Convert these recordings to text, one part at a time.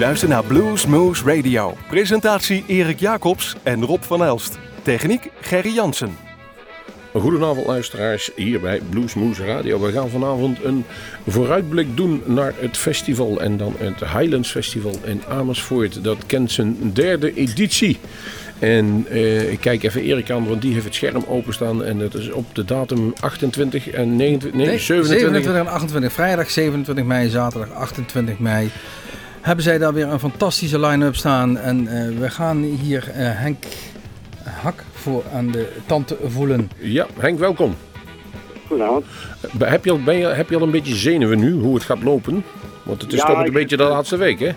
luistert naar Blues Moose Radio. Presentatie Erik Jacobs en Rob van Elst. Techniek Gerry Jansen. Goedenavond luisteraars, hier bij Bluesmoose Radio. We gaan vanavond een vooruitblik doen naar het festival en dan het Highlands Festival in Amersfoort. Dat kent zijn derde editie. En eh, ik kijk even Erik aan, want die heeft het scherm openstaan. En dat is op de datum 28 en 29, nee, Nee, 27. 27 en 28. Vrijdag 27 mei, zaterdag 28 mei. Hebben zij daar weer een fantastische line-up staan. En eh, we gaan hier eh, Henk Hak voor aan de tand voelen. Ja, Henk, welkom. Goedenavond. Eh, Heb je, al, ben je, heb je al een beetje zenuwen nu, hoe het gaat lopen? Want het is Ja, toch een beetje zit, de laatste week, hè?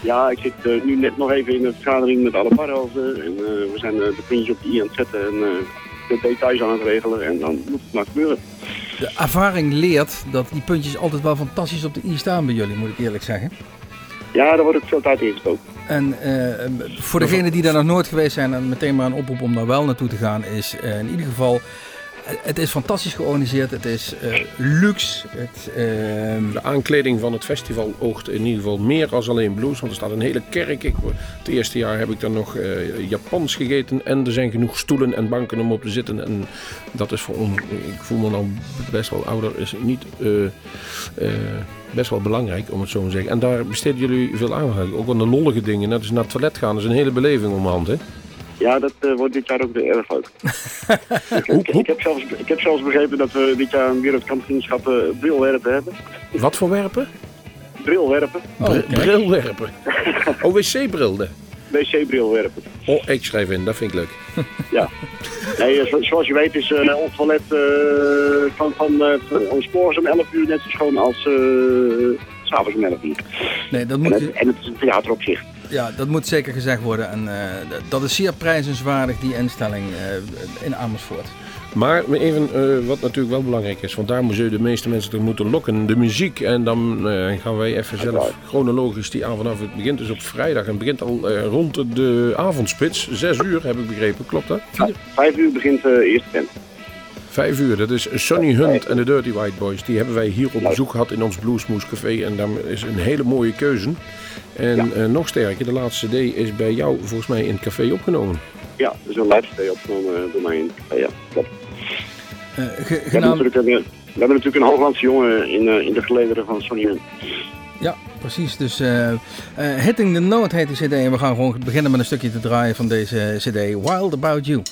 Ja, ik zit nu net nog even in een vergadering met alle barrels. en eh, we zijn de puntjes op de i aan het zetten en eh, de details aan het regelen. En dan moet het maar gebeuren. De ervaring leert dat die puntjes altijd wel fantastisch op de i staan bij jullie, moet ik eerlijk zeggen. Ja, daar wordt ook veel tijd gestoken. En eh, voor degenen die daar nog nooit geweest zijn en meteen maar een oproep om daar wel naartoe te gaan, is eh, in ieder geval, het is fantastisch georganiseerd, het is eh, luxe, het, ehm, De aankleding van het festival oogt in ieder geval meer als alleen blues. Want er staat een hele kerk. Ik, het eerste jaar heb ik dan nog eh, Japans gegeten. En er zijn genoeg stoelen en banken om op te zitten. En dat is voor ik voel me nou best wel ouder, is niet eh, best wel belangrijk om het zo te zeggen. En daar besteden jullie veel aandacht aan. Ook aan de lollige dingen. Net als naar het toilet gaan, dat is een hele beleving om de hand. Hè? Ja, dat eh, wordt dit jaar ook weer erg leuk. ik, ik, heb zelfs, ik heb zelfs begrepen dat we dit jaar een wereldkampioenschap eh, brilwerpen hebben. Wat voor werpen? Brilwerpen, oh, kijk. brilwerpen. Oh, wc-brilden. wc-brilwerpen. Oh, ik schrijf in, dat vind ik leuk. Ja. Nee, eh, zo- zoals je weet is eh, ons toilet eh, van, van eh, ons om 11 uur net zo schoon als eh, s s'avonds om 11 uur. Nee, dat En moet, het, en het is een theater op zich. Ja, dat moet zeker gezegd worden. En eh, dat is zeer prijzenswaardig, die instelling eh, in Amersfoort. Maar even eh, wat natuurlijk wel belangrijk is, want daar moeten de meeste mensen er moeten lokken, de muziek. En dan eh, gaan wij even zelf chronologisch die aan vanaf. Het begint dus op vrijdag en het begint al eh, rond de avondspits. Zes uur heb ik begrepen, klopt dat? Ja, vijf uur begint de eerste band. Vijf uur, dat is Sonny Hunt en de Dirty White Boys. Die hebben wij hier op bezoek gehad in ons Bluesmoes Café. En daar is een hele mooie keuze. En Ja. eh, nog sterker, de laatste CD is bij jou volgens mij in het café opgenomen. Ja, er is een livestay opgenomen eh, door mij in het café, ja. Klopt. Eh, ge- We hebben, natuurlijk een, we hebben natuurlijk een Hooglandse jongen in, eh, in de gelederen van Sonny Hunt. ja, precies. Dus eh, eh, Hitting the Note heet die cd. En we gaan gewoon beginnen met een stukje te draaien van deze cd. Wild About You.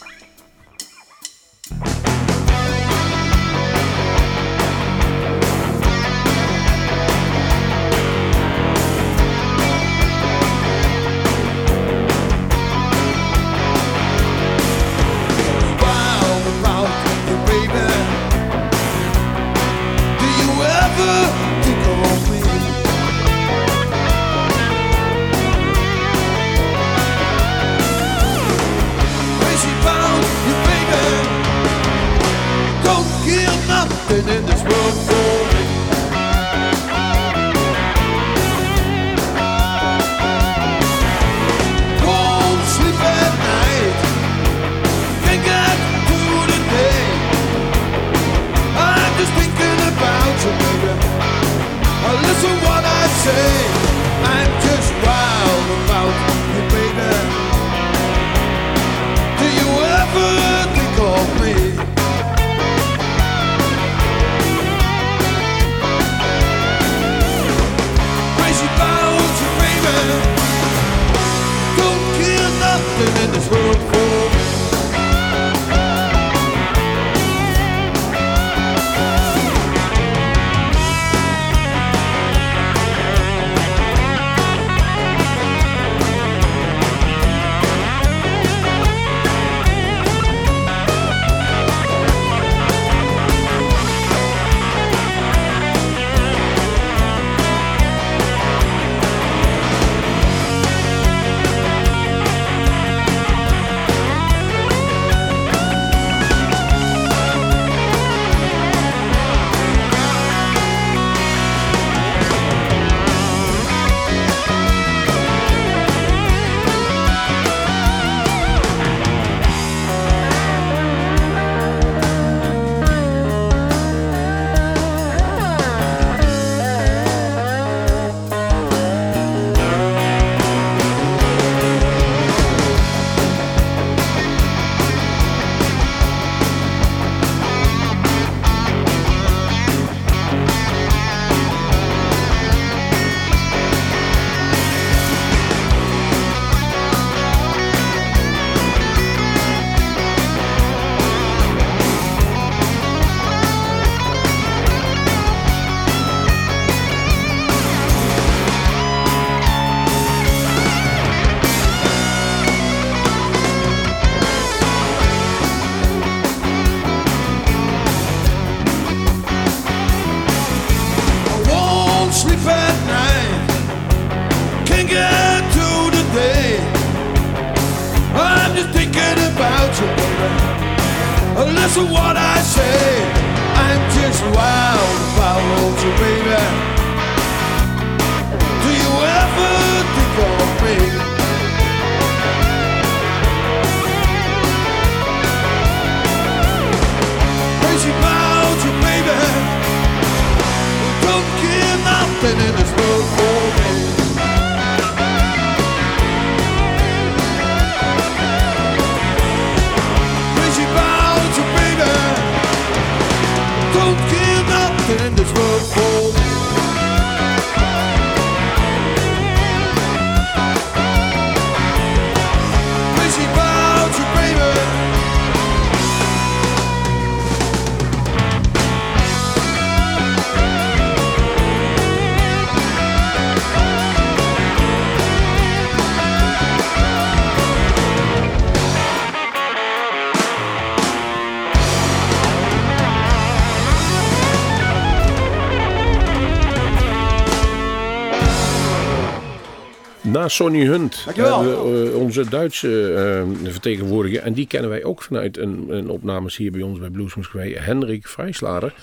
Sonny Hunt Dankjewel. we eh, onze Duitse eh, vertegenwoordiger. En die kennen wij ook vanuit een, een opnames hier bij ons bij Bluesmoes Henrik Vrijslader.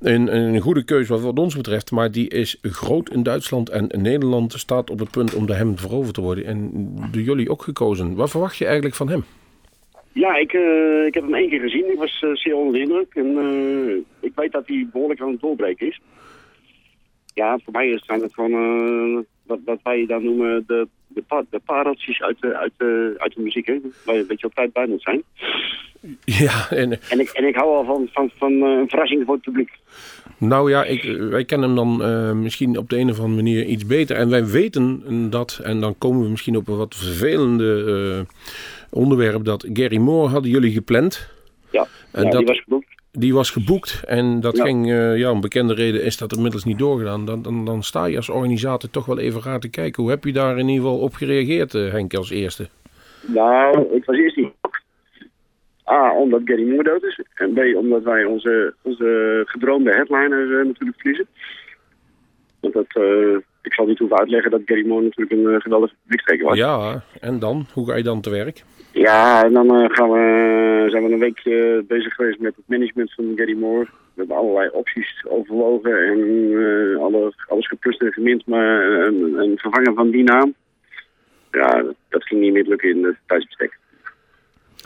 Een, een goede keuze wat, wat ons betreft. Maar die is groot in Duitsland. En Nederland staat op het punt om de hem veroverd te worden. En door jullie ook gekozen. Wat verwacht je eigenlijk van hem? Ja, ik, eh, ik heb hem één keer gezien. Ik was eh, zeer onder de indruk. En eh, ik weet dat hij behoorlijk aan het doorbreken is. Ja, voor mij zijn het gewoon eh, wat, wat wij dan noemen de, de, pa de pareltjes uit de, uit, de, uit de muziek. Hè? Waar je een beetje op tijd bij moet zijn. Ja, en En ik, en ik hou al van, van, van eh, een verrassing voor het publiek. Nou ja, ik, wij kennen hem dan eh, misschien op de een of andere manier iets beter. En wij weten dat, en dan komen we misschien op een wat vervelende eh, onderwerp, dat Gary Moore hadden jullie gepland. Ja, En ja dat- die was geboekt. Die was geboekt en dat Ja. ging, eh, ja, een bekende reden is dat inmiddels niet doorgedaan. Dan, dan, dan sta je als organisator toch wel even raar te kijken. Hoe heb je daar in ieder geval op gereageerd, eh, Henk, als eerste? Nou, ik was eerst niet. A, omdat Gary Moore dood is. En B, omdat wij onze, onze gedroomde headliner eh, natuurlijk verliezen. Want dat, eh, ik zal niet hoeven uitleggen dat Gary Moore natuurlijk een uh, geweldige publiekstreker was. Ja, en dan? Hoe ga je dan te werk? Ja, en dan eh, gaan we, zijn we een week eh, bezig geweest met het management van Gary Moore. We hebben allerlei opties overwogen en eh, alle, alles geplust en gemint, maar een, een vervanger van die naam, ja, dat, dat ging niet meer lukken in het tijdsbestek.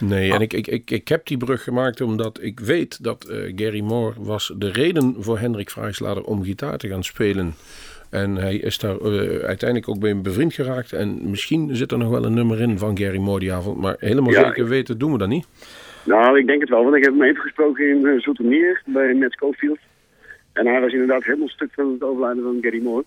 Nee, en ik, ik, ik, ik heb die brug gemaakt omdat ik weet dat eh, Gary Moore was de reden voor Hendrik Vrijslader om gitaar te gaan spelen. En hij is daar eh, uiteindelijk ook bij een bevriend geraakt. En misschien zit er nog wel een nummer in van Gary Moore die avond. Maar helemaal Ja, zeker weten doen we dat niet. Nou, ik denk het wel, want ik heb hem even gesproken in uh, Zoetermeer bij Matt Schofield. En hij was inderdaad helemaal stuk van het overlijden van Gary Moore.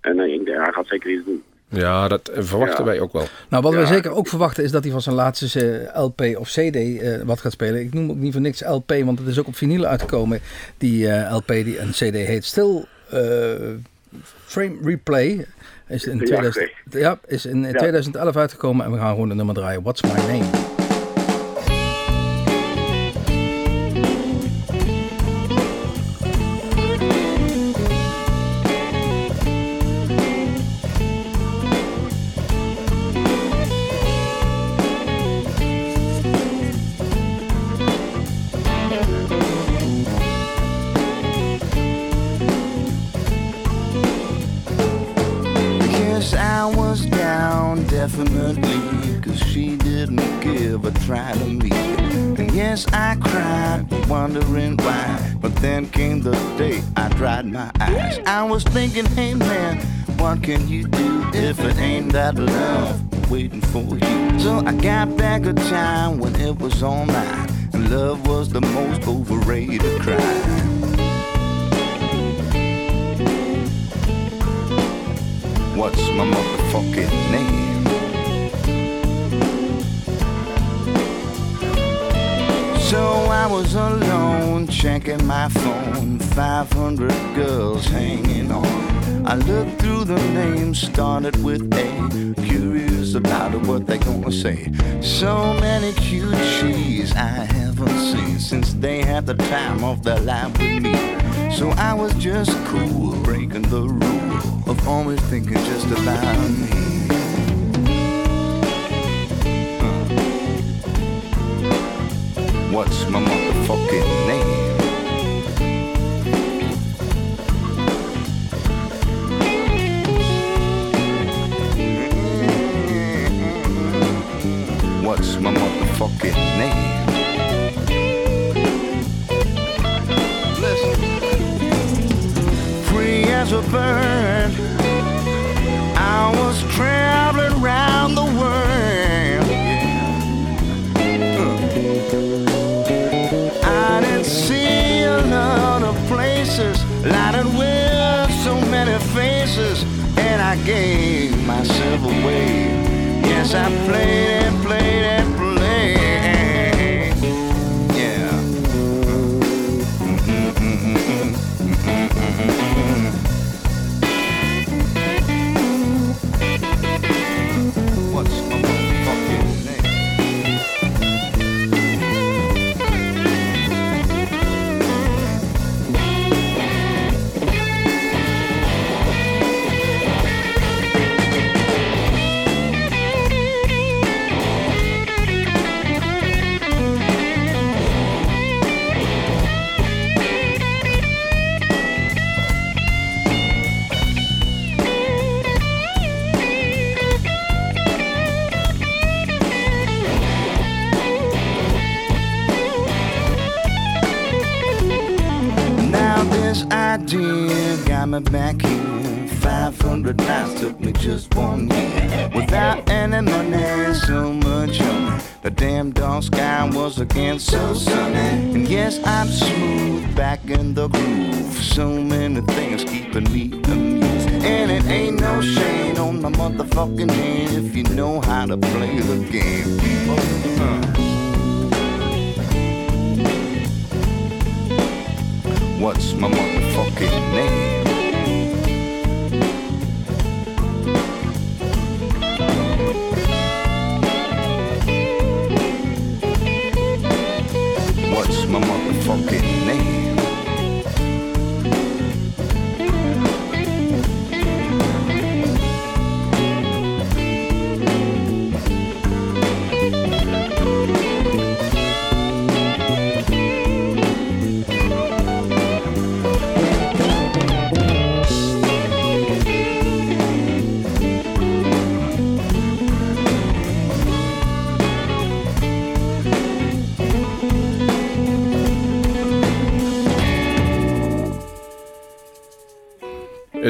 En uh, ik hij gaat zeker iets doen. Ja, dat verwachten Ja. wij ook wel. Nou, wat Ja. we zeker ook verwachten is dat hij van zijn laatste eh, LP of CD eh, wat gaat spelen. Ik noem ook niet voor niks LP, want het is ook op vinyl uitgekomen. Die eh, LP, die een CD heet Still eh, Frame Replay. Is in, Ja, 2000, oké. ja, is in Ja. 2011 uitgekomen en we gaan gewoon de nummer draaien. What's My Name? Love waiting for you? So I got back a time when it was all mine, and love was the most overrated crime. What's my motherfucking name? So I was alone, checking my phone. 500 girls hanging on. I looked through the names, started with A. Curious about what they gonna say. So many cute cheese I haven't seen since they had the time of their life with me. So I was just cool, breaking the rule of always thinking just about me. What's my motherfucking What's my motherfucking name? Free as a bird, I was traveling around the world. I didn't see a lot of places, lighted with so many faces, and I gave myself away. Yes, I played and What's my motherfucking name? What's my motherfucking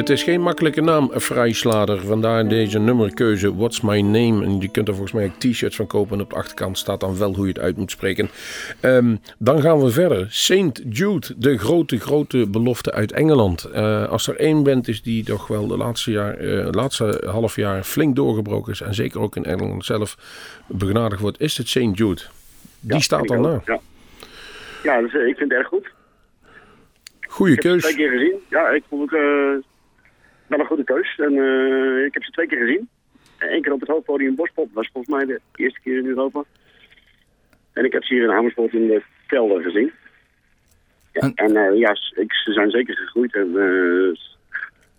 Het is geen makkelijke naam, Vrijslader. Vandaar deze nummerkeuze, What's My Name. En je kunt er volgens mij ook t-shirts van kopen. En op de achterkant staat dan wel hoe je het uit moet spreken. Ehm, dan gaan we verder. Saint Jude, de grote, grote belofte uit Engeland. Eh, als er één band is die toch wel de laatste, jaar, eh, laatste half jaar flink doorgebroken is. En zeker ook in Engeland zelf begenadigd wordt, is het Saint Jude. Die Ja, staat ook, na. Ja, ja dus, eh, ik vind het erg goed. Goeie Ik heb keus. twee keer gezien. Ja, ik vond het wel een goede keus. En eh, ik heb ze twee keer gezien. Eén keer op het hoofdpodium Bospop. Dat was volgens mij de eerste keer in Europa. En ik heb ze hier in Amersfoort in de kelder gezien. Ja, En- en eh, ja, ik, ze zijn zeker gegroeid. En eh,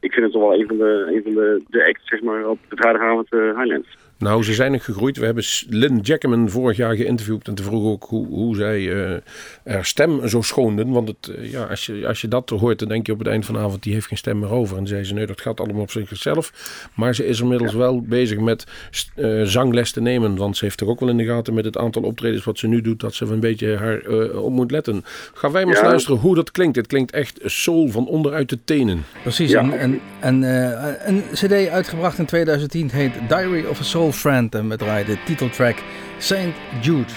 ik vind het toch wel een van de, een van de, de acts zeg maar, op de vrijdagavond Highlands. Nou, ze zijn nog gegroeid. We hebben Lynn Jackman vorig jaar geïnterviewd. En te vroeg ook hoe, hoe zij eh haar stem zo schoonden. Want het, eh, ja, als, je, als je dat hoort, dan denk je op het eind van de avond... die heeft geen stem meer over. En zei ze, nee, dat gaat allemaal op zichzelf. Maar ze is inmiddels wel bezig met eh, zangles te nemen. Want ze heeft toch ook wel in de gaten met het aantal optredens... wat ze nu doet, dat ze een beetje haar eh, op moet letten. Gaan wij maar eens Ja. luisteren hoe dat klinkt. Het klinkt echt soul van onderuit de tenen. Precies, Ja. en, en, en eh, een cd uitgebracht in 2010 heet Diary of a Soul Friend en we draaien de titeltrack Saint Jude.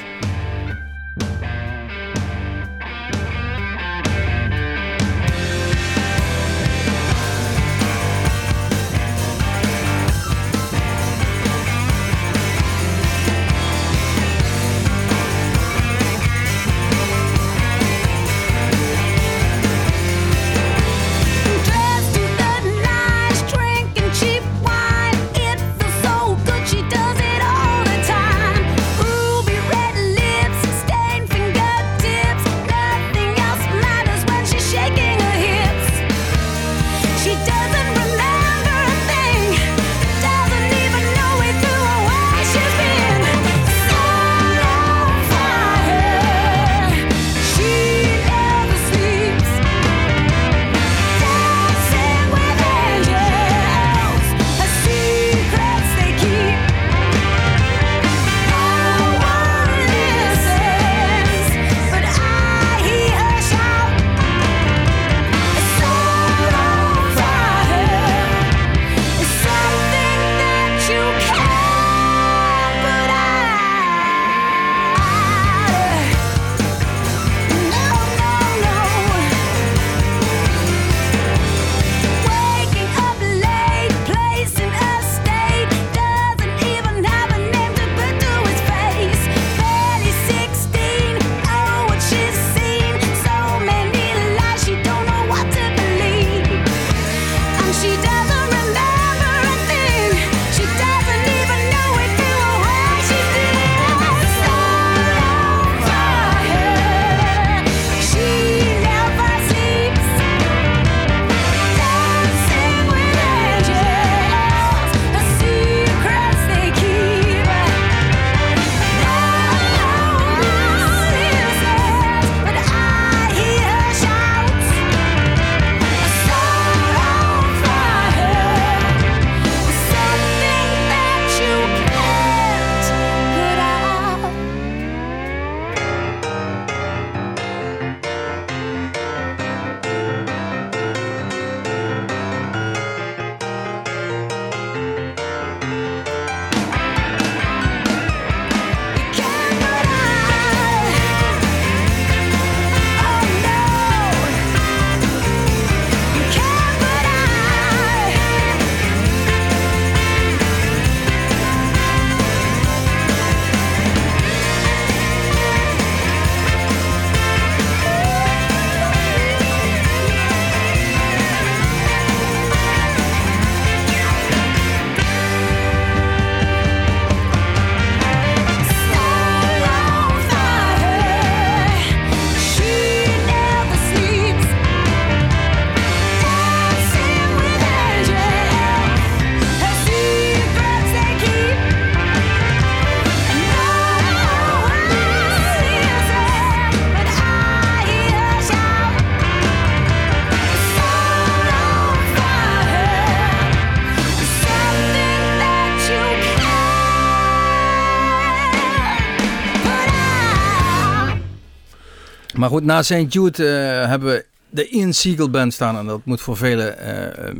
Maar goed, na St. Jude eh, hebben we de Ian Siegel Band staan. En dat moet voor velen eh, eh,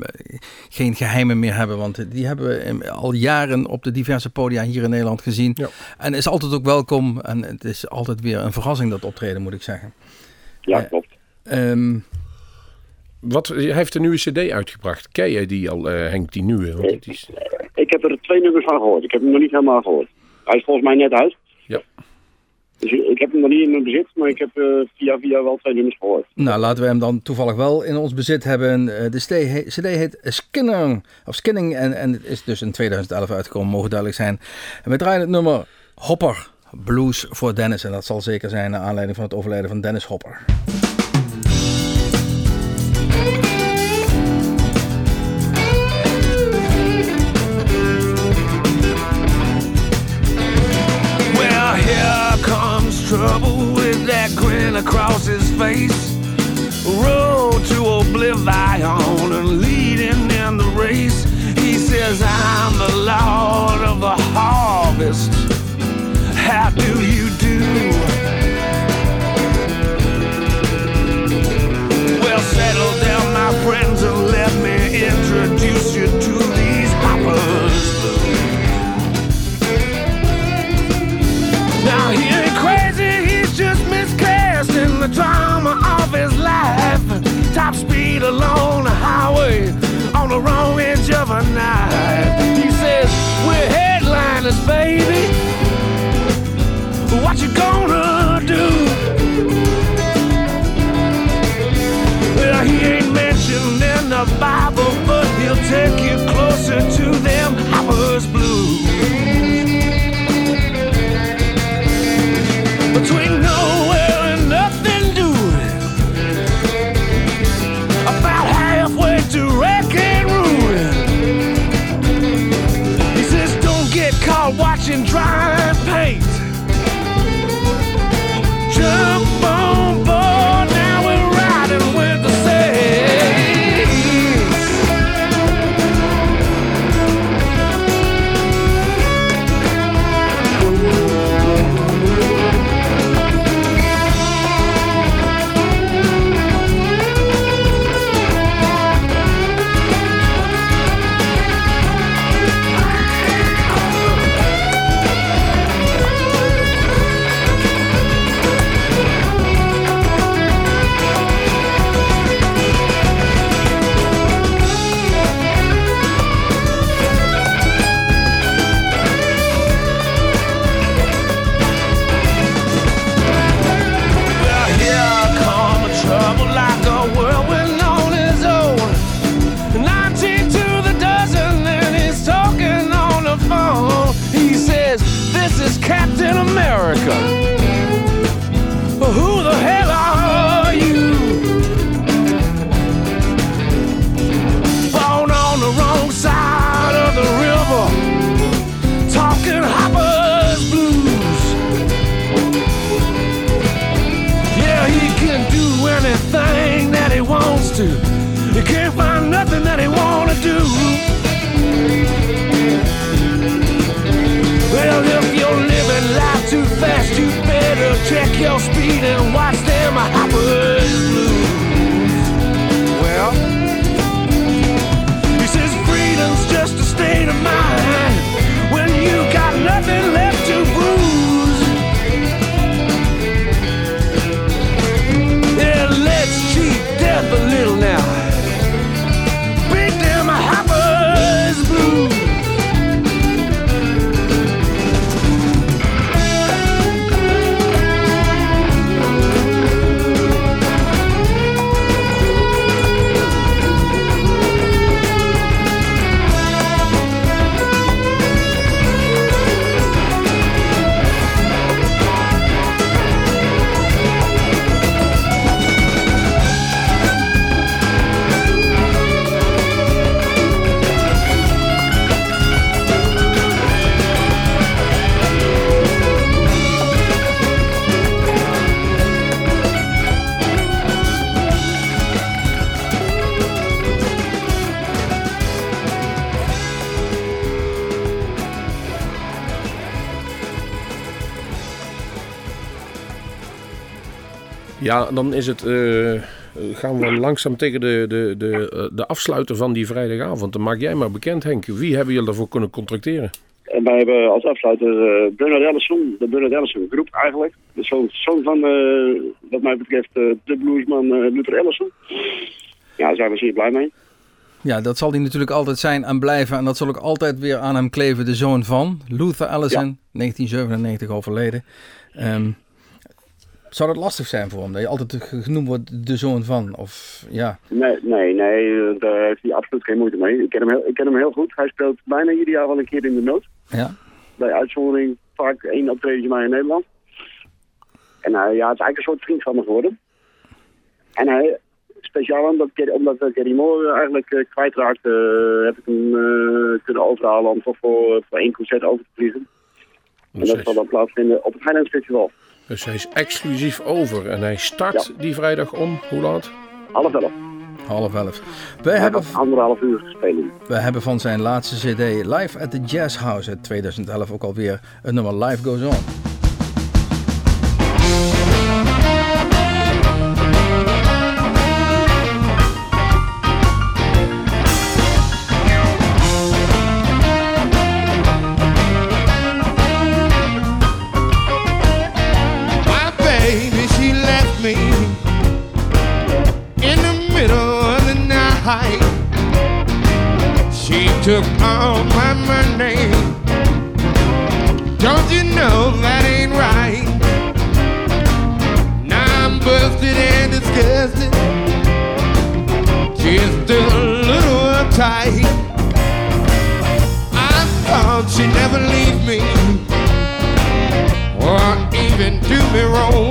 geen geheimen meer hebben. Want die hebben we al jaren op de diverse podia hier in Nederland gezien. Ja. En is altijd ook welkom. En het is altijd weer een verrassing dat optreden, moet ik zeggen. Ja, klopt. Ehm, Wat, hij heeft een nieuwe cd uitgebracht. Ken jij die al, eh, Henk, die nieuwe? Want is, Ik heb er twee nummers van gehoord. Ik heb hem nog niet helemaal gehoord. Hij is volgens mij net uit. Dus ik heb hem nog niet in mijn bezit, maar ik heb eh, via via wel twee nummers gehoord. nou, laten we hem dan toevallig wel in ons bezit hebben. Eh, de CD heet Skinner, of Skinning en, en het is dus in 2011 uitgekomen, mogen duidelijk zijn. En we draaien het nummer Hopper, Blues voor Dennis. En dat zal zeker zijn naar aanleiding van het overlijden van Dennis Hopper. Trouble with that grin across his face. Road to oblivion and leading in the race. He says, I'm the Lord of the harvest. How do you the drama of his life. Top speed along the highway on the wrong edge of a knife. He says, We're headliners, baby. What you gonna Ja, dan is het, eh, gaan we langzaam tegen de, de, de, eh, de afsluiten van die vrijdagavond. Dan maak jij maar bekend, Henk. Wie hebben jullie daarvoor kunnen contracteren? En wij hebben als afsluiter eh Bernard Ellison, de Bernard Ellison groep eigenlijk. De zoon, zoon van, eh, wat mij betreft, eh, de bluesman eh, Luther Ellison. Ja, daar zijn we zeer blij mee. Ja, dat zal hij natuurlijk altijd zijn en blijven. En dat zal ook altijd weer aan hem kleven. De zoon van Luther Allison, 1997 overleden. Ehm, zou dat lastig zijn voor hem? Dat je altijd genoemd wordt de zoon van? Of ja, Nee, nee, nee, eh, daar heeft hij absoluut geen moeite mee. Ik ken, hem heel, ik ken hem heel goed. Hij speelt bijna ieder jaar wel een keer in de nood. ja. Bij uitzondering vaak één optredentje maar in Nederland. En hij, ja, het is eigenlijk een soort vriend van me geworden. En hij, speciaal omdat, omdat eh, Kerry Moore eigenlijk eh, kwijtraakte, eh, heb ik hem eh, kunnen overhalen om toch voor, voor één concert over te vliegen. En dat zal dan plaatsvinden op het Highlands Festival. Dus hij is exclusief over en hij start die vrijdag om, hoe laat? Half elf. half elf. Wij hebben, anderhalf uur gespeeld. wij hebben van zijn laatste cd Live at the Jazz House uit 2011 ook alweer het nummer Live Goes On. Took all my money. Don't you know that ain't right? Now I'm busted and disgusted. Just a little uptight. I thought she'd never leave me or even do me wrong.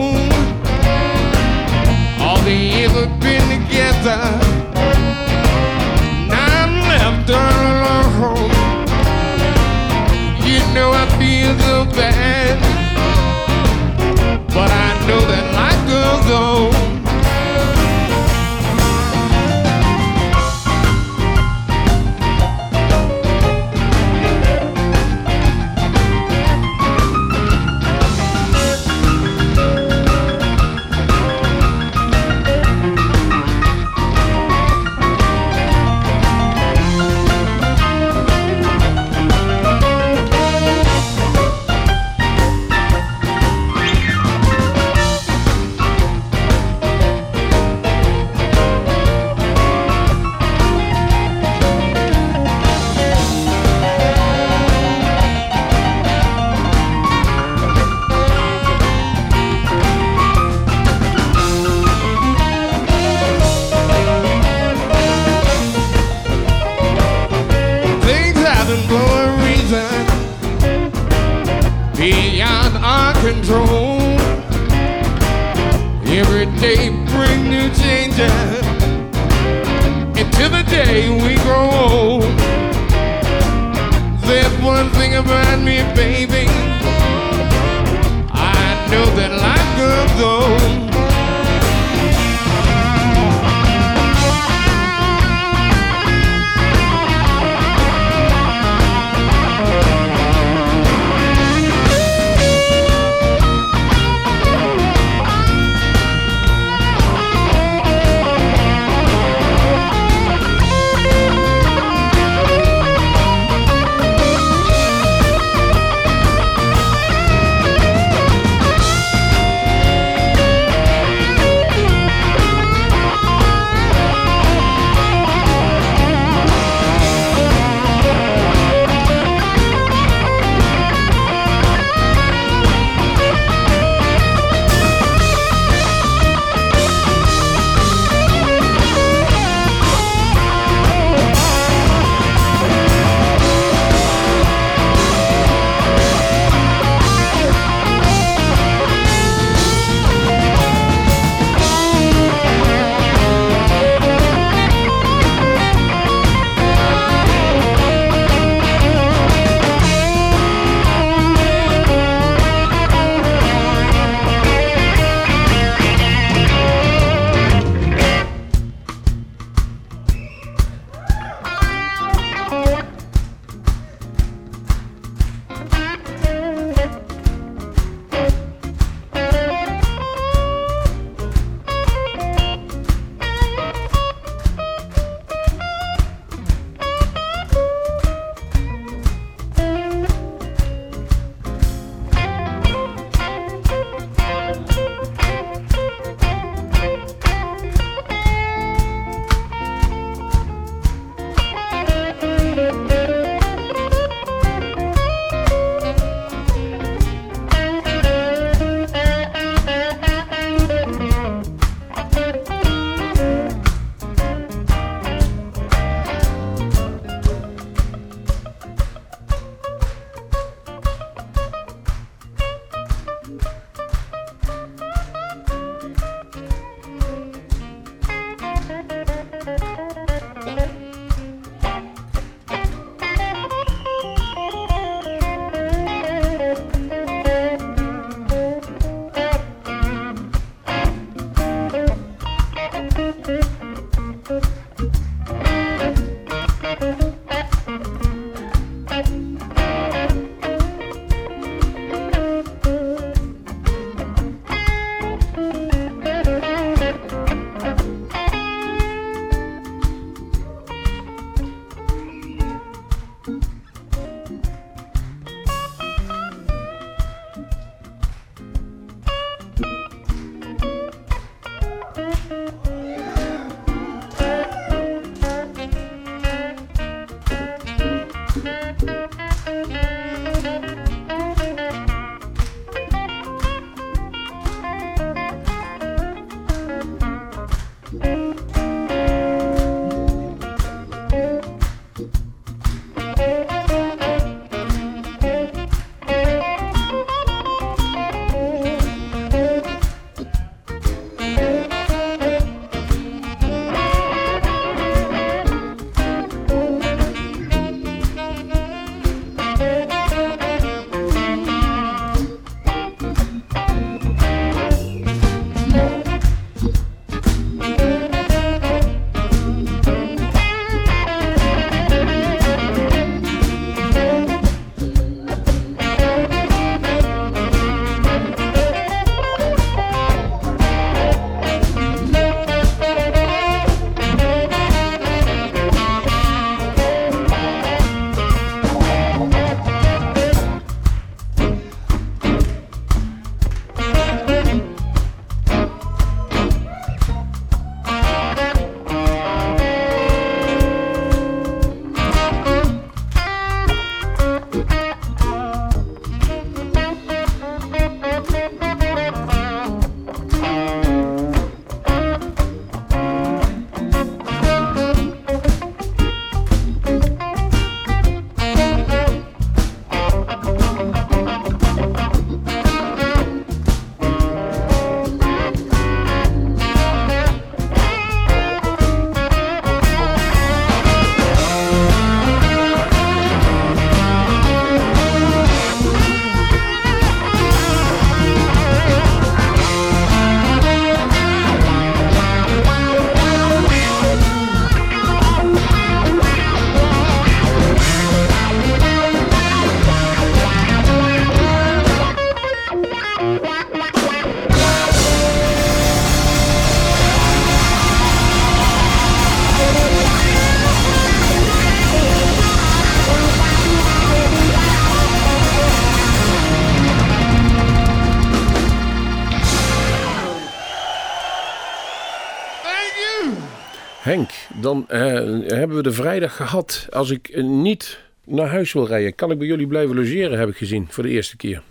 Dan eh, hebben we de vrijdag gehad. Als ik eh, niet naar huis wil rijden, kan ik bij jullie blijven logeren, heb ik gezien, voor de eerste keer.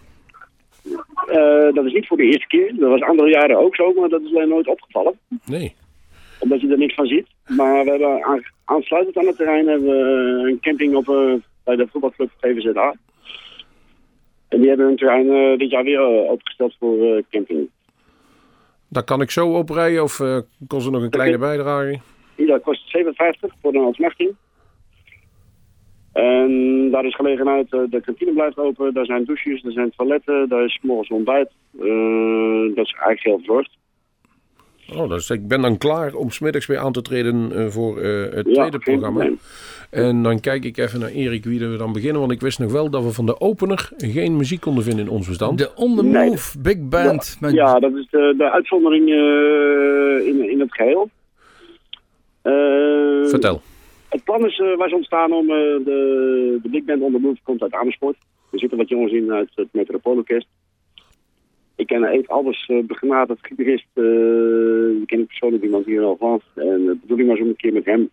Eh, dat is niet voor de eerste keer. Dat was andere jaren ook zo, maar dat is alleen nooit opgevallen. Nee. Omdat je er niks van ziet. Maar we hebben aan, aansluitend aan het terrein hebben we een camping op, bij de voetbalclub VVZA. En die hebben hun terrein dit jaar weer opgesteld voor camping. Dan kan ik zo oprijden of kost er nog een kleine bijdrage? Ieder kost 57 voor een ontsnachting. En daar is gelegenheid, eh, de kantine blijft open, daar zijn douches, er zijn toiletten, daar is morgens ontbijt. Eh, dat is eigenlijk heel verzorgd. Oh, dus ik ben dan klaar om smiddags weer aan te treden eh, voor eh, het Ja, tweede programma. En dan kijk ik even naar Erik wie we dan beginnen. Want ik wist nog wel dat we van de opener geen muziek konden vinden in ons bestand. De On The Nee. Move Big Band. met Ja, dat is de, de uitzondering eh, in, in het geheel. Eh, Vertel. Het plan is, eh, was ontstaan om eh, de, de Big Band on the Move komt uit Amersfoort. Er zitten wat jongens in uit het Metropoolorkest. Ik ken Eve Albers, uh, begenadigd gitarist. eh die ken ik persoonlijk iemand hier al van. En de bedoeling was om een keer met hem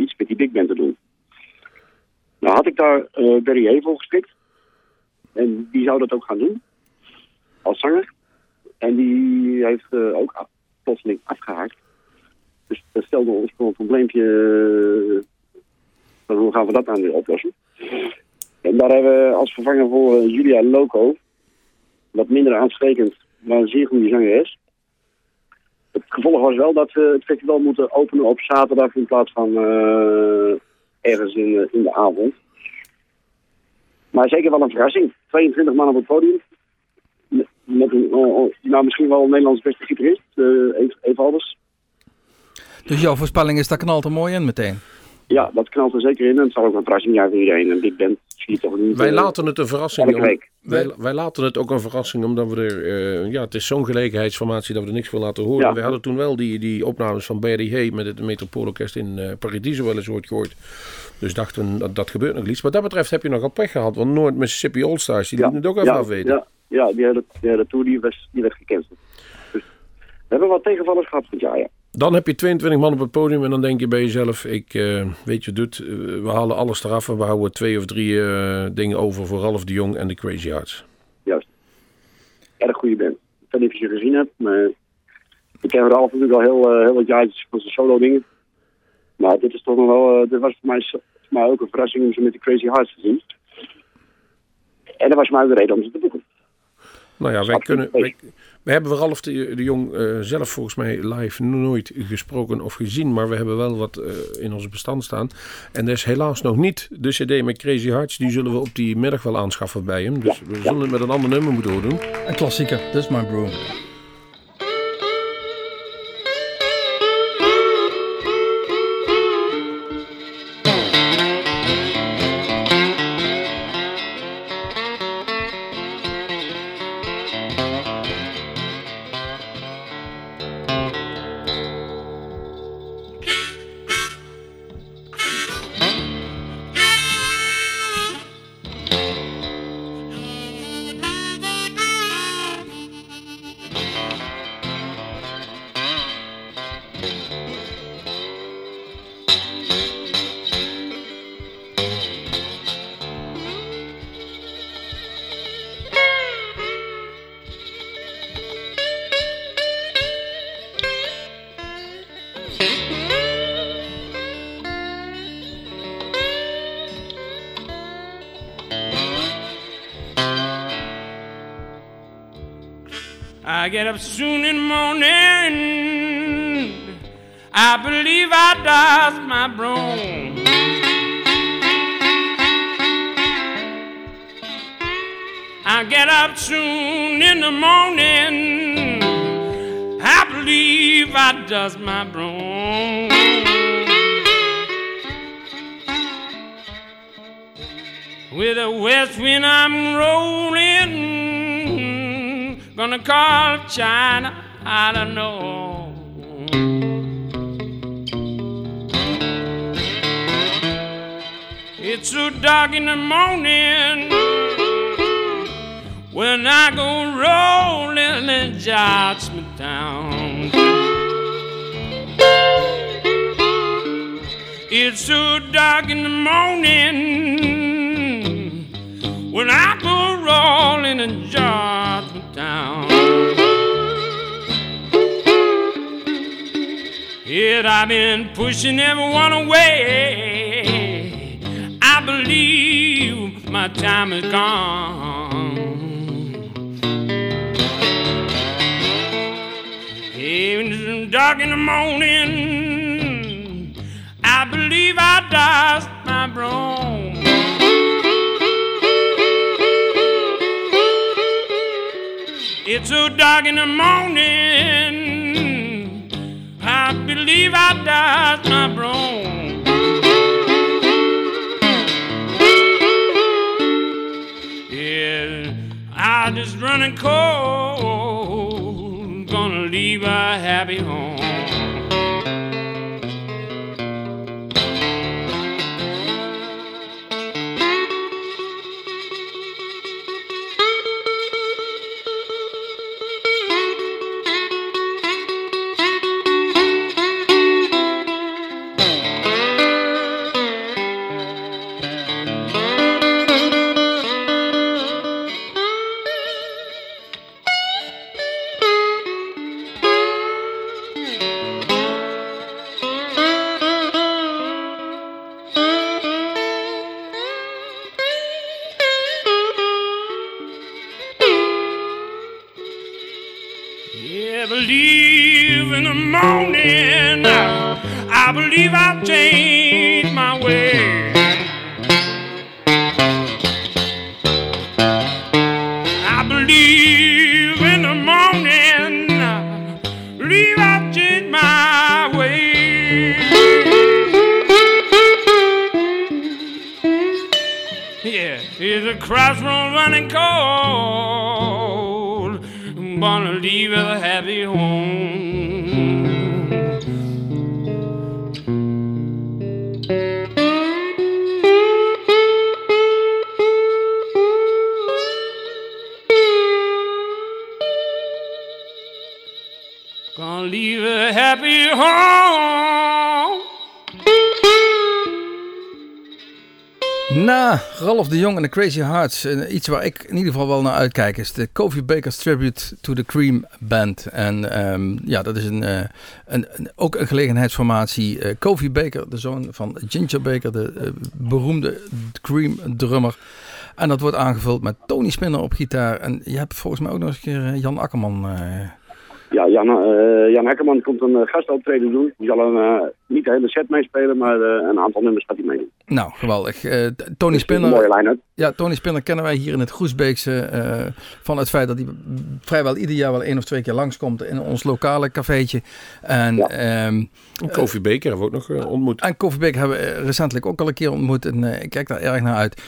iets met die Big Band te doen. Nou had ik daar eh Barry Hay voor gestrikt. En die zou dat ook gaan doen. Als zanger. En die heeft ook plotseling afgehaakt. Dus dat stelde ons voor een probleempje. van hoe gaan we dat dan weer oplossen? En daar hebben we als vervanger voor eh, Julia Loco, wat minder aansprekend, maar een zeer goede zangeres. Het gevolg was wel dat we het festival moeten openen op zaterdag in plaats van eh, ergens in, in de avond. Maar zeker wel een verrassing. 22 man op het podium. Met- een, nou, misschien wel Nederlands beste gitarist, eh Eve, Eve Albers. Dus jouw voorspelling is, dat knalt er mooi in meteen. Ja, dat knalt er zeker in. En het zal ook een verrassing zijn voor iedereen. En Big Band zie je toch niet. Wij eh, laten het een verrassing. om- wij, wij laten het ook een verrassing omdat we er. eh, ja, het is zo'n gelegenheidsformatie dat we er niks voor laten horen. Ja. We hadden toen wel die, die opnames van Barry Hay met het Metropoolorkest in eh Paradiso wel eens ooit gehoord. Dus dachten we, dat, dat gebeurt nog iets. Wat dat betreft heb je nog al pech gehad. Want Noord Mississippi All Stars, die lieten het ook even ja, afweten. Ja, ja die, hele, die hele tour die was, die werd gecanceld. Dus we hebben wat tegenvallers gehad dit jaar, ja. Dan heb je 22 man op het podium en dan denk je bij jezelf, ik eh, weet je doet, eh, we halen alles eraf en we houden twee of drie eh, dingen over voor Ralph de Jong en de Crazy Hearts. Juist. Erg goede band. Ik weet niet of je ze gezien hebt, maar ik ken Ralf natuurlijk al heel, heel wat jaartjes van zijn solo dingen. Maar dit is toch nog wel, dit was voor mij, voor mij ook een verrassing om ze met de Crazy Hearts te zien. En dat was voor mij ook de reden om ze te boeken. Nou ja, wij kunnen. Wij, wij hebben Ralf de, de Jong eh, zelf volgens mij live nooit gesproken of gezien. Maar we hebben wel wat eh, in onze bestand staan. En dat is helaas nog niet de CD met Crazy Hearts. Die zullen we op die middag wel aanschaffen bij hem. Dus we zullen het met een ander nummer moeten doen. Een klassieker, This My Broom. I dust my broom. With a west wind I'm rolling, gonna call China, I don't know. It's so dark in the morning when I go rolling and jots me down. It's so dark in the morning when I go rolling in Judgment Town. Yet I've been pushing everyone away. I believe my time is gone. Even dark in the morning, believe I dust my broom. It's so dark in the morning, I believe I dust my broom. Yeah, I just running cold, gonna leave a happy home. Ralph de Jong en de Crazy Hearts, iets waar ik in ieder geval wel naar uitkijk, is de Kofi Baker's Tribute to the Cream Band. En ehm, ja, dat is een, eh, een, een- ook een gelegenheidsformatie. Eh, Kofi Baker, de zoon van Ginger Baker, de eh, beroemde Cream drummer. En dat wordt aangevuld met Tony Spinner op gitaar. En je hebt volgens mij ook nog eens een keer Jan Akkerman. Eh, Ja, Jan, eh, Jan Hekkerman komt een uh, gastoptreden doen. Die zal een, eh, niet de hele set meespelen, maar eh, een aantal nummers gaat hij meedoen. nou, geweldig. Eh, Tony Een Spinner. mooie line-up. Ja, Tony Spinner kennen wij hier in het Groesbeekse eh, van het feit dat hij vrijwel ieder jaar wel één of twee keer langskomt in ons lokale cafeetje. En, Ja. ehm, En Kofi Baker hebben we ook nog eh, ontmoet. en Koffiebeek hebben we recentelijk ook al een keer ontmoet en eh, ik kijk daar erg naar uit.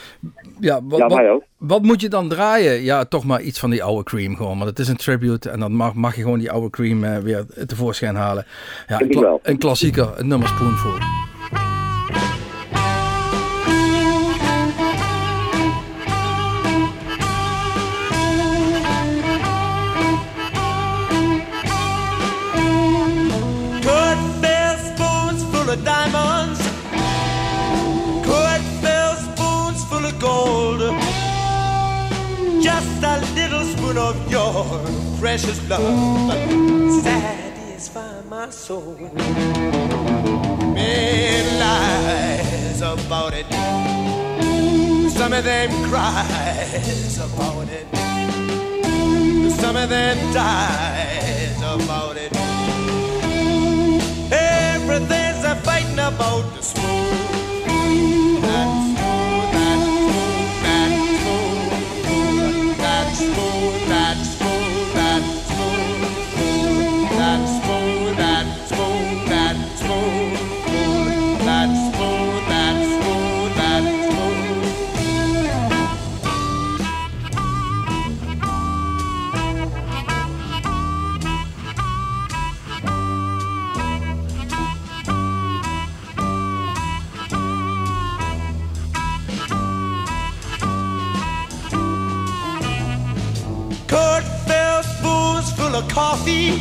Ja, wat, Ja, wat, wij ook. wat moet je dan draaien? Ja, toch maar iets van die oude cream gewoon, want het is een tribute en dan mag, mag je gewoon die oude cream eh, weer tevoorschijn halen. Ja, een, kla- een klassieker, een nummer Spoonful. Little of your precious love. Satisfy my soul. Many lies about it. Some of them cries about it. Some of them dies about it. Everything's a fighting about the spoon. coffee,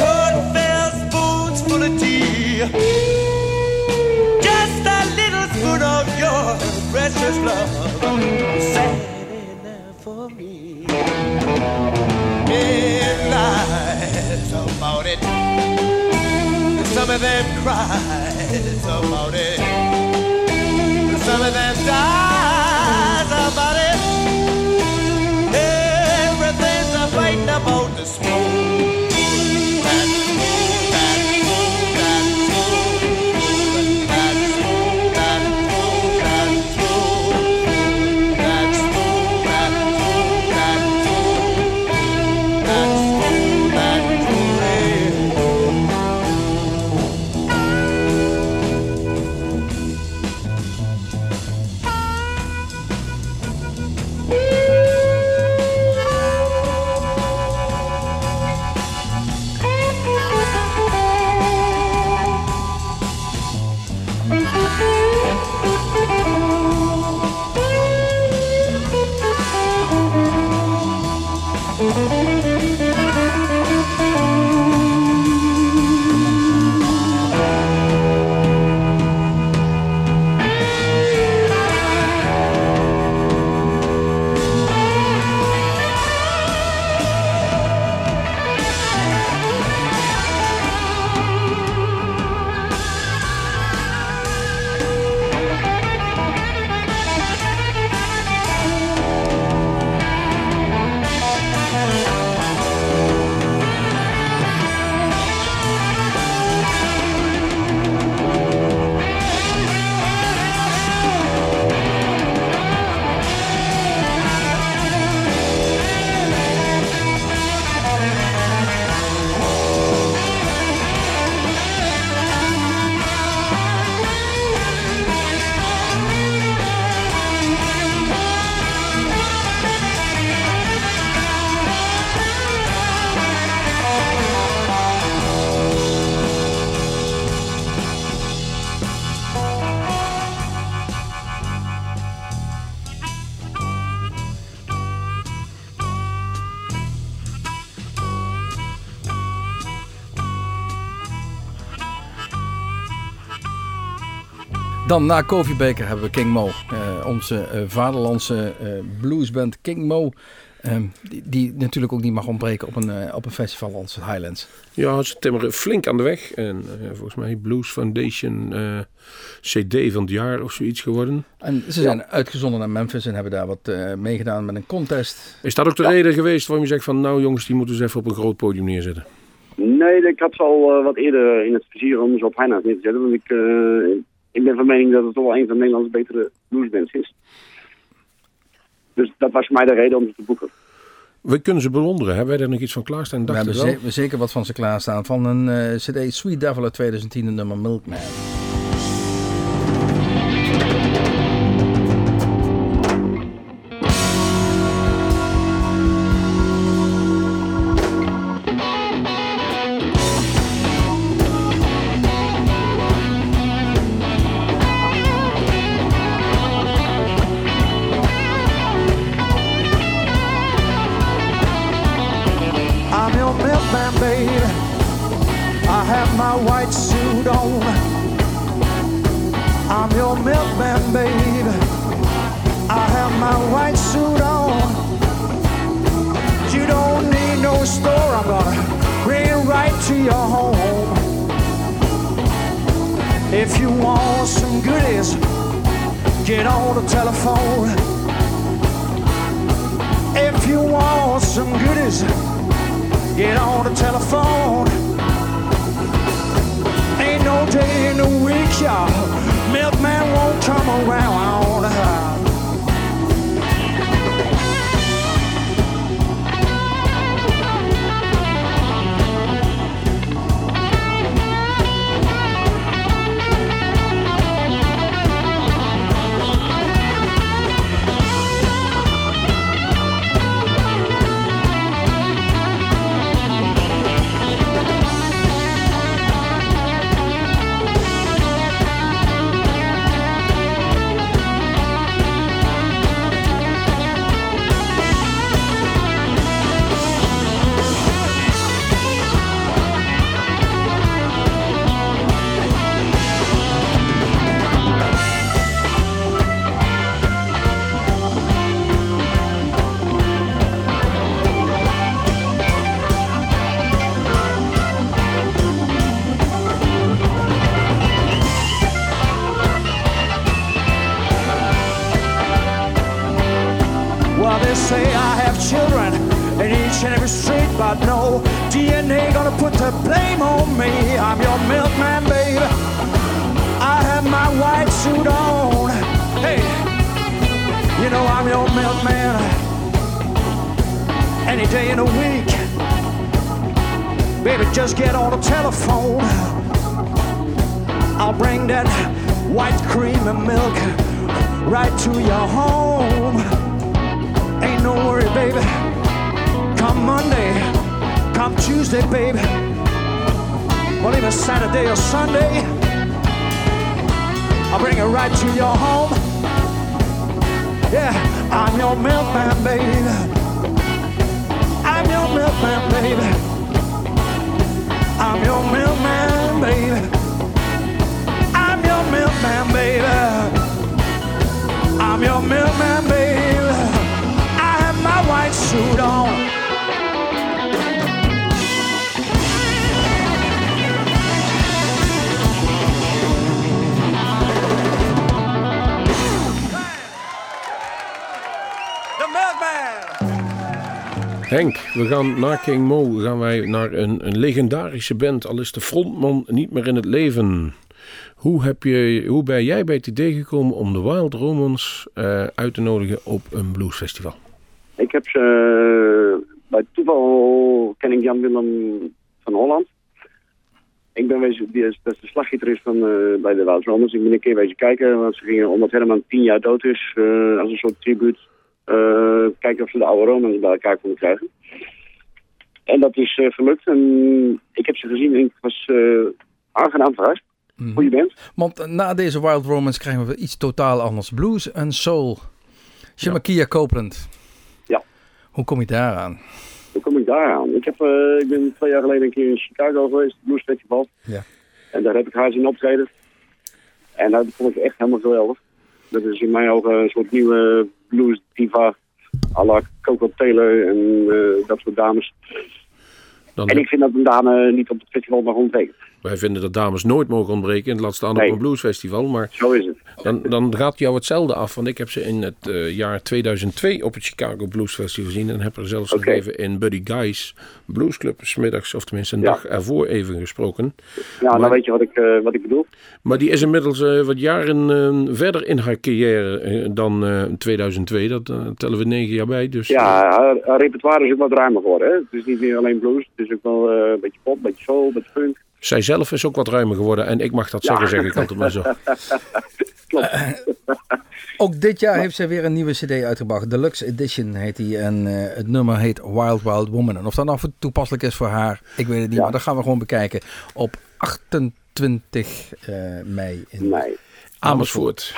cornflake spoons full of tea. Just a little spoon of your precious love, sat in there for me. Midnight about it, some of them cries about it, some of them dies about it. About the smoke. Dan na Kofi Baker hebben we King Mo. eh, onze eh, vaderlandse eh, bluesband King Mo. ehm, die, die natuurlijk ook niet mag ontbreken op een, op een festival als het Highlands. Ja, ze timmeren flink aan de weg. En eh, volgens mij Blues Foundation eh, CD van het jaar of zoiets geworden. En ze zijn uitgezonden naar Memphis en hebben daar wat eh, meegedaan met een contest. Is dat ook de reden geweest waarom je zegt van nou jongens, die moeten ze even op een groot podium neerzetten? Nee, ik had ze al eh, wat eerder in het vizier om ze op Heina's neer te zetten. Want ik, eh, ik ben van mening dat het toch wel een van Nederlands betere bluesbands is. Dus dat was voor mij de reden om ze te boeken. We kunnen ze bewonderen. Hebben wij daar nog iets van klaarstaan? We Dacht hebben wel. ze- zeker wat van ze klaarstaan. Van een eh, CD Sweet Devil uit 2010, het nummer Milkman. My white suit on. I'm your milkman, babe. I have my white suit on. You don't need no store. I'm gonna bring it right to your home. If you want some goodies, get on the telephone. If you want some goodies, get on the telephone. No day in the week, y'all. Milkman won't come around. No DNA gonna put the blame on me. I'm your milkman, baby. I have my white suit on. Hey, you know I'm your milkman. Any day in the week, baby, just get on the telephone. I'll bring that white cream and milk right to your home. Ain't no worry, baby. Come Monday, come Tuesday, baby. Well, even Saturday or Sunday, I'll bring it right to your home. Yeah, I'm your milkman, baby. I'm your milkman, baby. I'm your milkman, baby. I'm your milkman, baby. I'm your milkman, baby. I have my white suit on. Henk, we gaan na King Mo gaan wij naar een, een legendarische band, al is de frontman niet meer in het leven. Hoe, heb je, hoe ben jij bij het idee gekomen om de Wild Romans eh, uit te nodigen op een bluesfestival? Ik heb ze eh, bij toeval ken ik Jan Willem van Holland. Ik ben wezen, die is, dat is de slaggitarist van eh, bij de Wout Romans. Ik ben een keer wezen kijken, want ze gingen omdat Herman tien jaar dood is, als een soort tribuut, kijken of ze de oude Romans bij elkaar konden krijgen. En dat is eh, gelukt. En ik heb ze gezien en ik was eh, aangenaam verrast. Goeie band. Want eh, na deze Wild Romance krijgen we iets totaal anders. Blues en soul. Shemakia Copeland. Ja. Hoe kom je daaraan? Hoe kom ik daar aan? Ik, heb, eh, ik ben twee jaar geleden een keer in Chicago geweest, Blues Festival. Ja. En daar heb ik haar zien optreden. En dat vond ik echt helemaal geweldig. Dat is in mijn ogen een soort nieuwe blues diva. à la Coco Taylor en eh, dat soort dames. Dan, En ik vind dat een dame niet op het festival mag ontbreken. Wij vinden dat dames nooit mogen ontbreken, en laat staan Nee. op een bluesfestival. Maar Zo is het. dan, dan gaat jou hetzelfde af. Want ik heb ze in het eh, jaar 2002 op het Chicago Blues Festival gezien. En heb er zelfs nog even in Buddy Guy's Bluesclub, smiddags, of tenminste een Ja. dag ervoor even gesproken. Ja, Maar- dan weet je wat ik, eh, wat ik bedoel. Maar die is inmiddels eh, wat jaren verder in haar carrière dan eh, 2002. Dat tellen we negen jaar bij. Dus, Ja, haar, haar repertoire is ook wat ruimer geworden. Hè? Het is niet meer alleen blues. Het is ook wel een beetje pop, een beetje soul, een beetje funk. Zij zelf is ook wat ruimer geworden. En ik mag dat Ja. zeggen, zeg ik altijd maar zo. Ook dit jaar heeft zij weer een nieuwe cd uitgebracht. Deluxe Edition heet die. En eh, het nummer heet Wild Wild Woman. En of dat nou voor- toepasselijk is voor haar, ik weet het niet. Ja. Maar dat gaan we gewoon bekijken op 28 eh, mei in Nee. Amersfoort.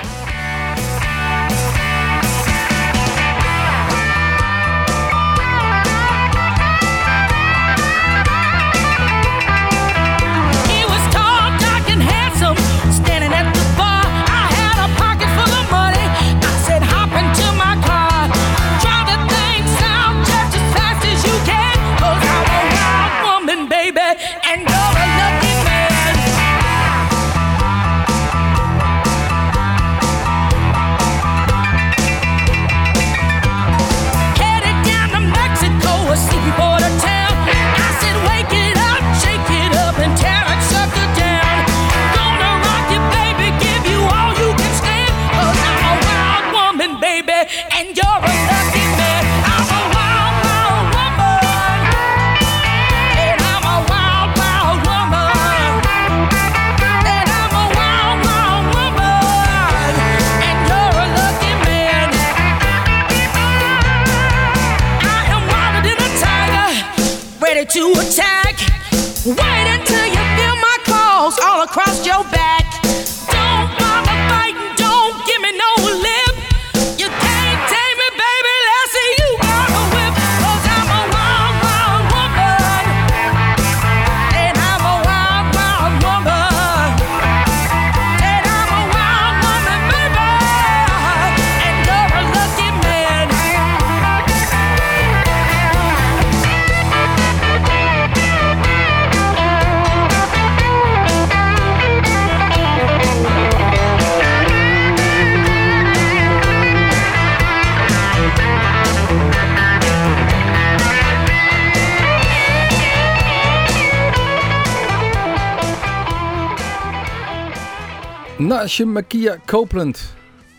Naast je Makia Copeland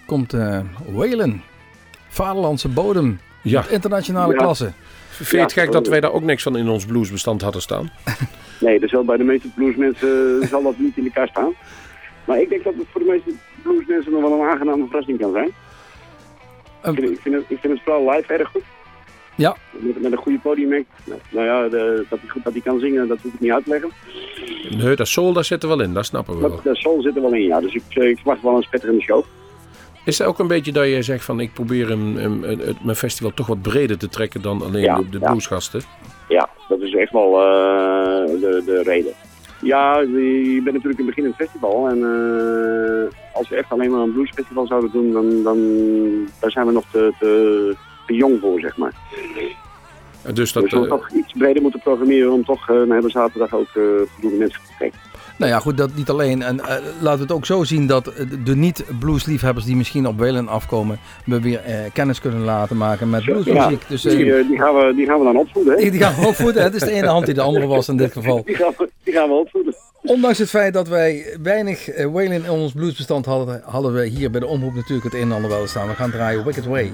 komt eh Waylon. Vaderlandse bodem. Ja. Internationale Ja. klasse. Vind je het gek dat wij daar ook niks van in ons bluesbestand hadden staan? Nee, dat zal bij de meeste bluesmensen eh, zal dat niet in de kast staan. Maar ik denk dat het voor de meeste bluesmensen nog wel een aangename verrassing kan zijn. Een- Ik vind, ik vind het, ik vind het vooral live erg goed. Ja. Met, met een goede podiumact. Nou, nou ja, de, dat hij goed dat hij kan zingen, dat hoef ik niet uit te leggen. Nee, dat soul, daar zit er wel in, dat snappen we wel. Dat, de soul zit er wel in, ja. Dus ik, eh, ik verwacht wel een spetterende show. Is het ook een beetje dat je zegt van ik probeer een, een, een- het- mijn festival toch wat breder te trekken dan alleen Ja, de, de ja. bluesgasten? Ja, dat is echt wel eh, de, de reden. Ja, je bent natuurlijk een beginnend festival. En eh, als we echt alleen maar een bluesfestival zouden doen, dan, dan daar zijn we nog te, te, te jong voor, zeg maar. Dus dat, we zullen eh, toch iets breder moeten programmeren om toch eh, een hele zaterdag ook eh voldoende mensen te trekken. Nou ja, goed, dat niet alleen. En eh, laten we het ook zo zien dat eh, de niet-bluesliefhebbers die misschien op Welen afkomen, we weer eh, kennis kunnen laten maken met bluesmuziek. Dus eh, die, eh, die, gaan we, die gaan we dan opvoeden. Hè? die, die gaan we opvoeden. Het is de ene hand die de andere was in dit geval. Die gaan we, die gaan we opvoeden. Ondanks het feit dat wij weinig eh, Waylon in ons bluesbestand hadden, hadden we hier bij de omroep natuurlijk het een en ander wel staan. We gaan draaien Wicked Way.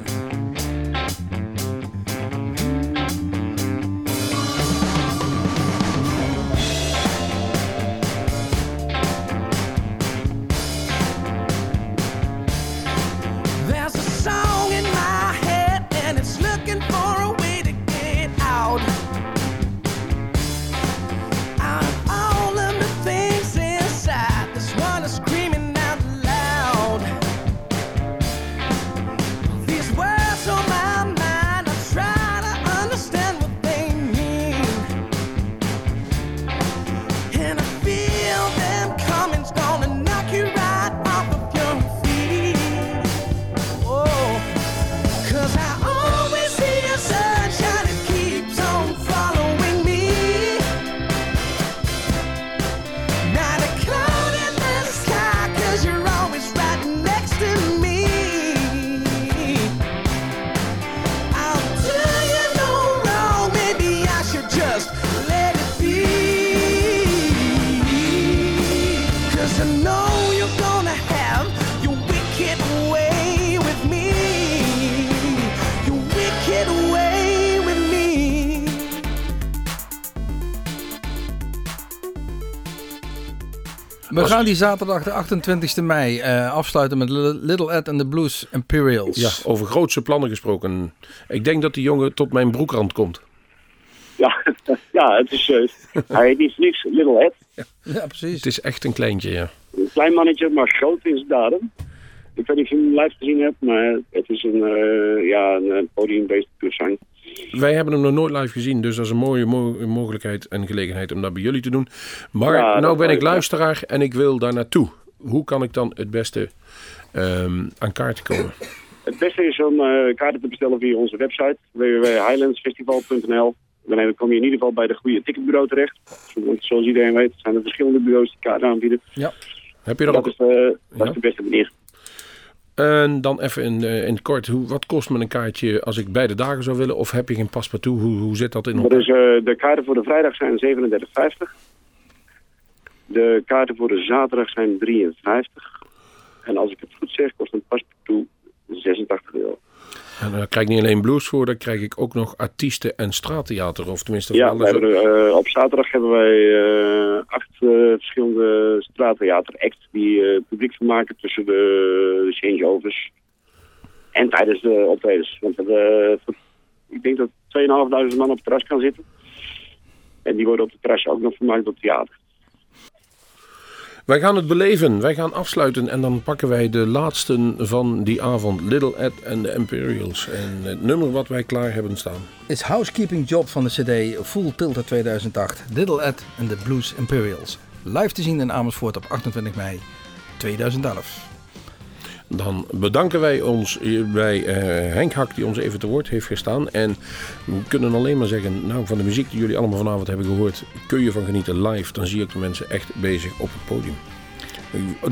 We gaan die zaterdag de 28e mei eh, afsluiten met Li- Little Ed and the Blues Imperials. ja, over grootse plannen gesproken. Ik denk dat die jongen tot mijn broekrand komt. Ja, ja het is, eh, hij voor niks Little Ed. Ja, precies. Het is echt een kleintje, ja. Een klein mannetje, maar groot in zijn daden. Ik weet niet of je hem live gezien hebt, maar het is een, eh ja, een podiumbeest puur zijn. Wij hebben hem nog nooit live gezien, dus dat is een mooie mo- mogelijkheid en gelegenheid om dat bij jullie te doen. Maar Ja, nou ben ik ja. luisteraar en ik wil daar naartoe. Hoe kan ik dan het beste ehm, aan kaarten komen? Het beste is om eh, kaarten te bestellen via onze website www.highlandsfestival.nl. Dan kom je in ieder geval bij de goede ticketbureau terecht. Want zoals iedereen weet zijn er verschillende bureaus die kaarten aanbieden. Heb je er Dat ook... is, eh, dat Ja. is de beste manier. En dan even in, eh, in het kort, hoe, wat kost me een kaartje als ik beide dagen zou willen? Of heb je geen paspartout? Hoe, hoe zit dat in elkaar? eh, de kaarten voor de vrijdag zijn 37,50. De kaarten voor de zaterdag zijn 53. En als ik het goed zeg, kost een paspartout 86 euro. En daar krijg ik niet alleen blues voor, dan krijg ik ook nog artiesten en straattheater. Of tenminste, Ja, we hebben, er, eh, op zaterdag hebben wij eh, acht eh, verschillende straattheater-acts die eh, publiek vermaken tussen de, changeovers en tijdens de optredens. Want ik denk dat 2.500 man op het terras kan zitten. En die worden op het terras ook nog vermaakt door theater. Wij gaan het beleven, wij gaan afsluiten en dan pakken wij de laatste van die avond. Little Ed en de Imperials. En het nummer wat wij klaar hebben staan. Is Housekeeping Job van de CD Full Tilt uit 2008. Little Ed and the Blues Imperials. Live te zien in Amersfoort op 28 mei 2011. Dan bedanken wij ons bij eh, Henk Hak die ons even te woord heeft gestaan. En we kunnen alleen maar zeggen, nou van de muziek die jullie allemaal vanavond hebben gehoord, kun je van genieten live. Dan zie ik de mensen echt bezig op het podium.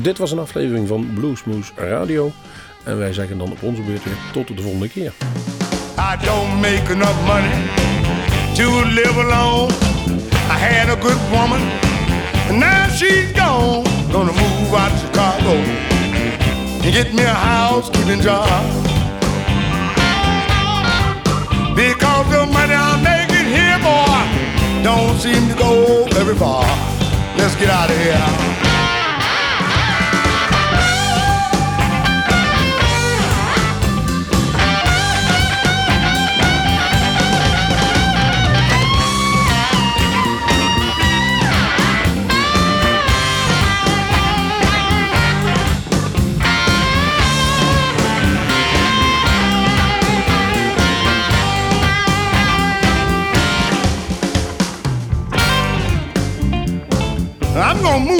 Dit was een aflevering van Bluesmoose Radio. En wij zeggen dan op onze beurt weer tot de volgende keer. I don't make enough money to live alone. I had a good woman And now she's gone, gonna move out to Chicago and get me a housekeeping job. Because the money I'm making here, boy, don't seem to go very far. Let's get out of here.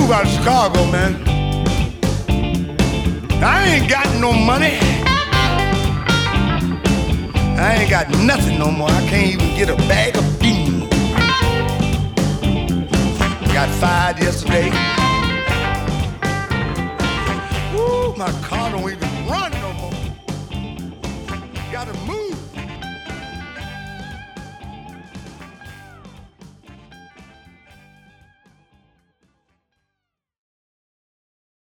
Move out of Chicago, man. I ain't got no money. I ain't got nothing no more. I can't even get a bag of beans. Got fired yesterday. Ooh, my car don't even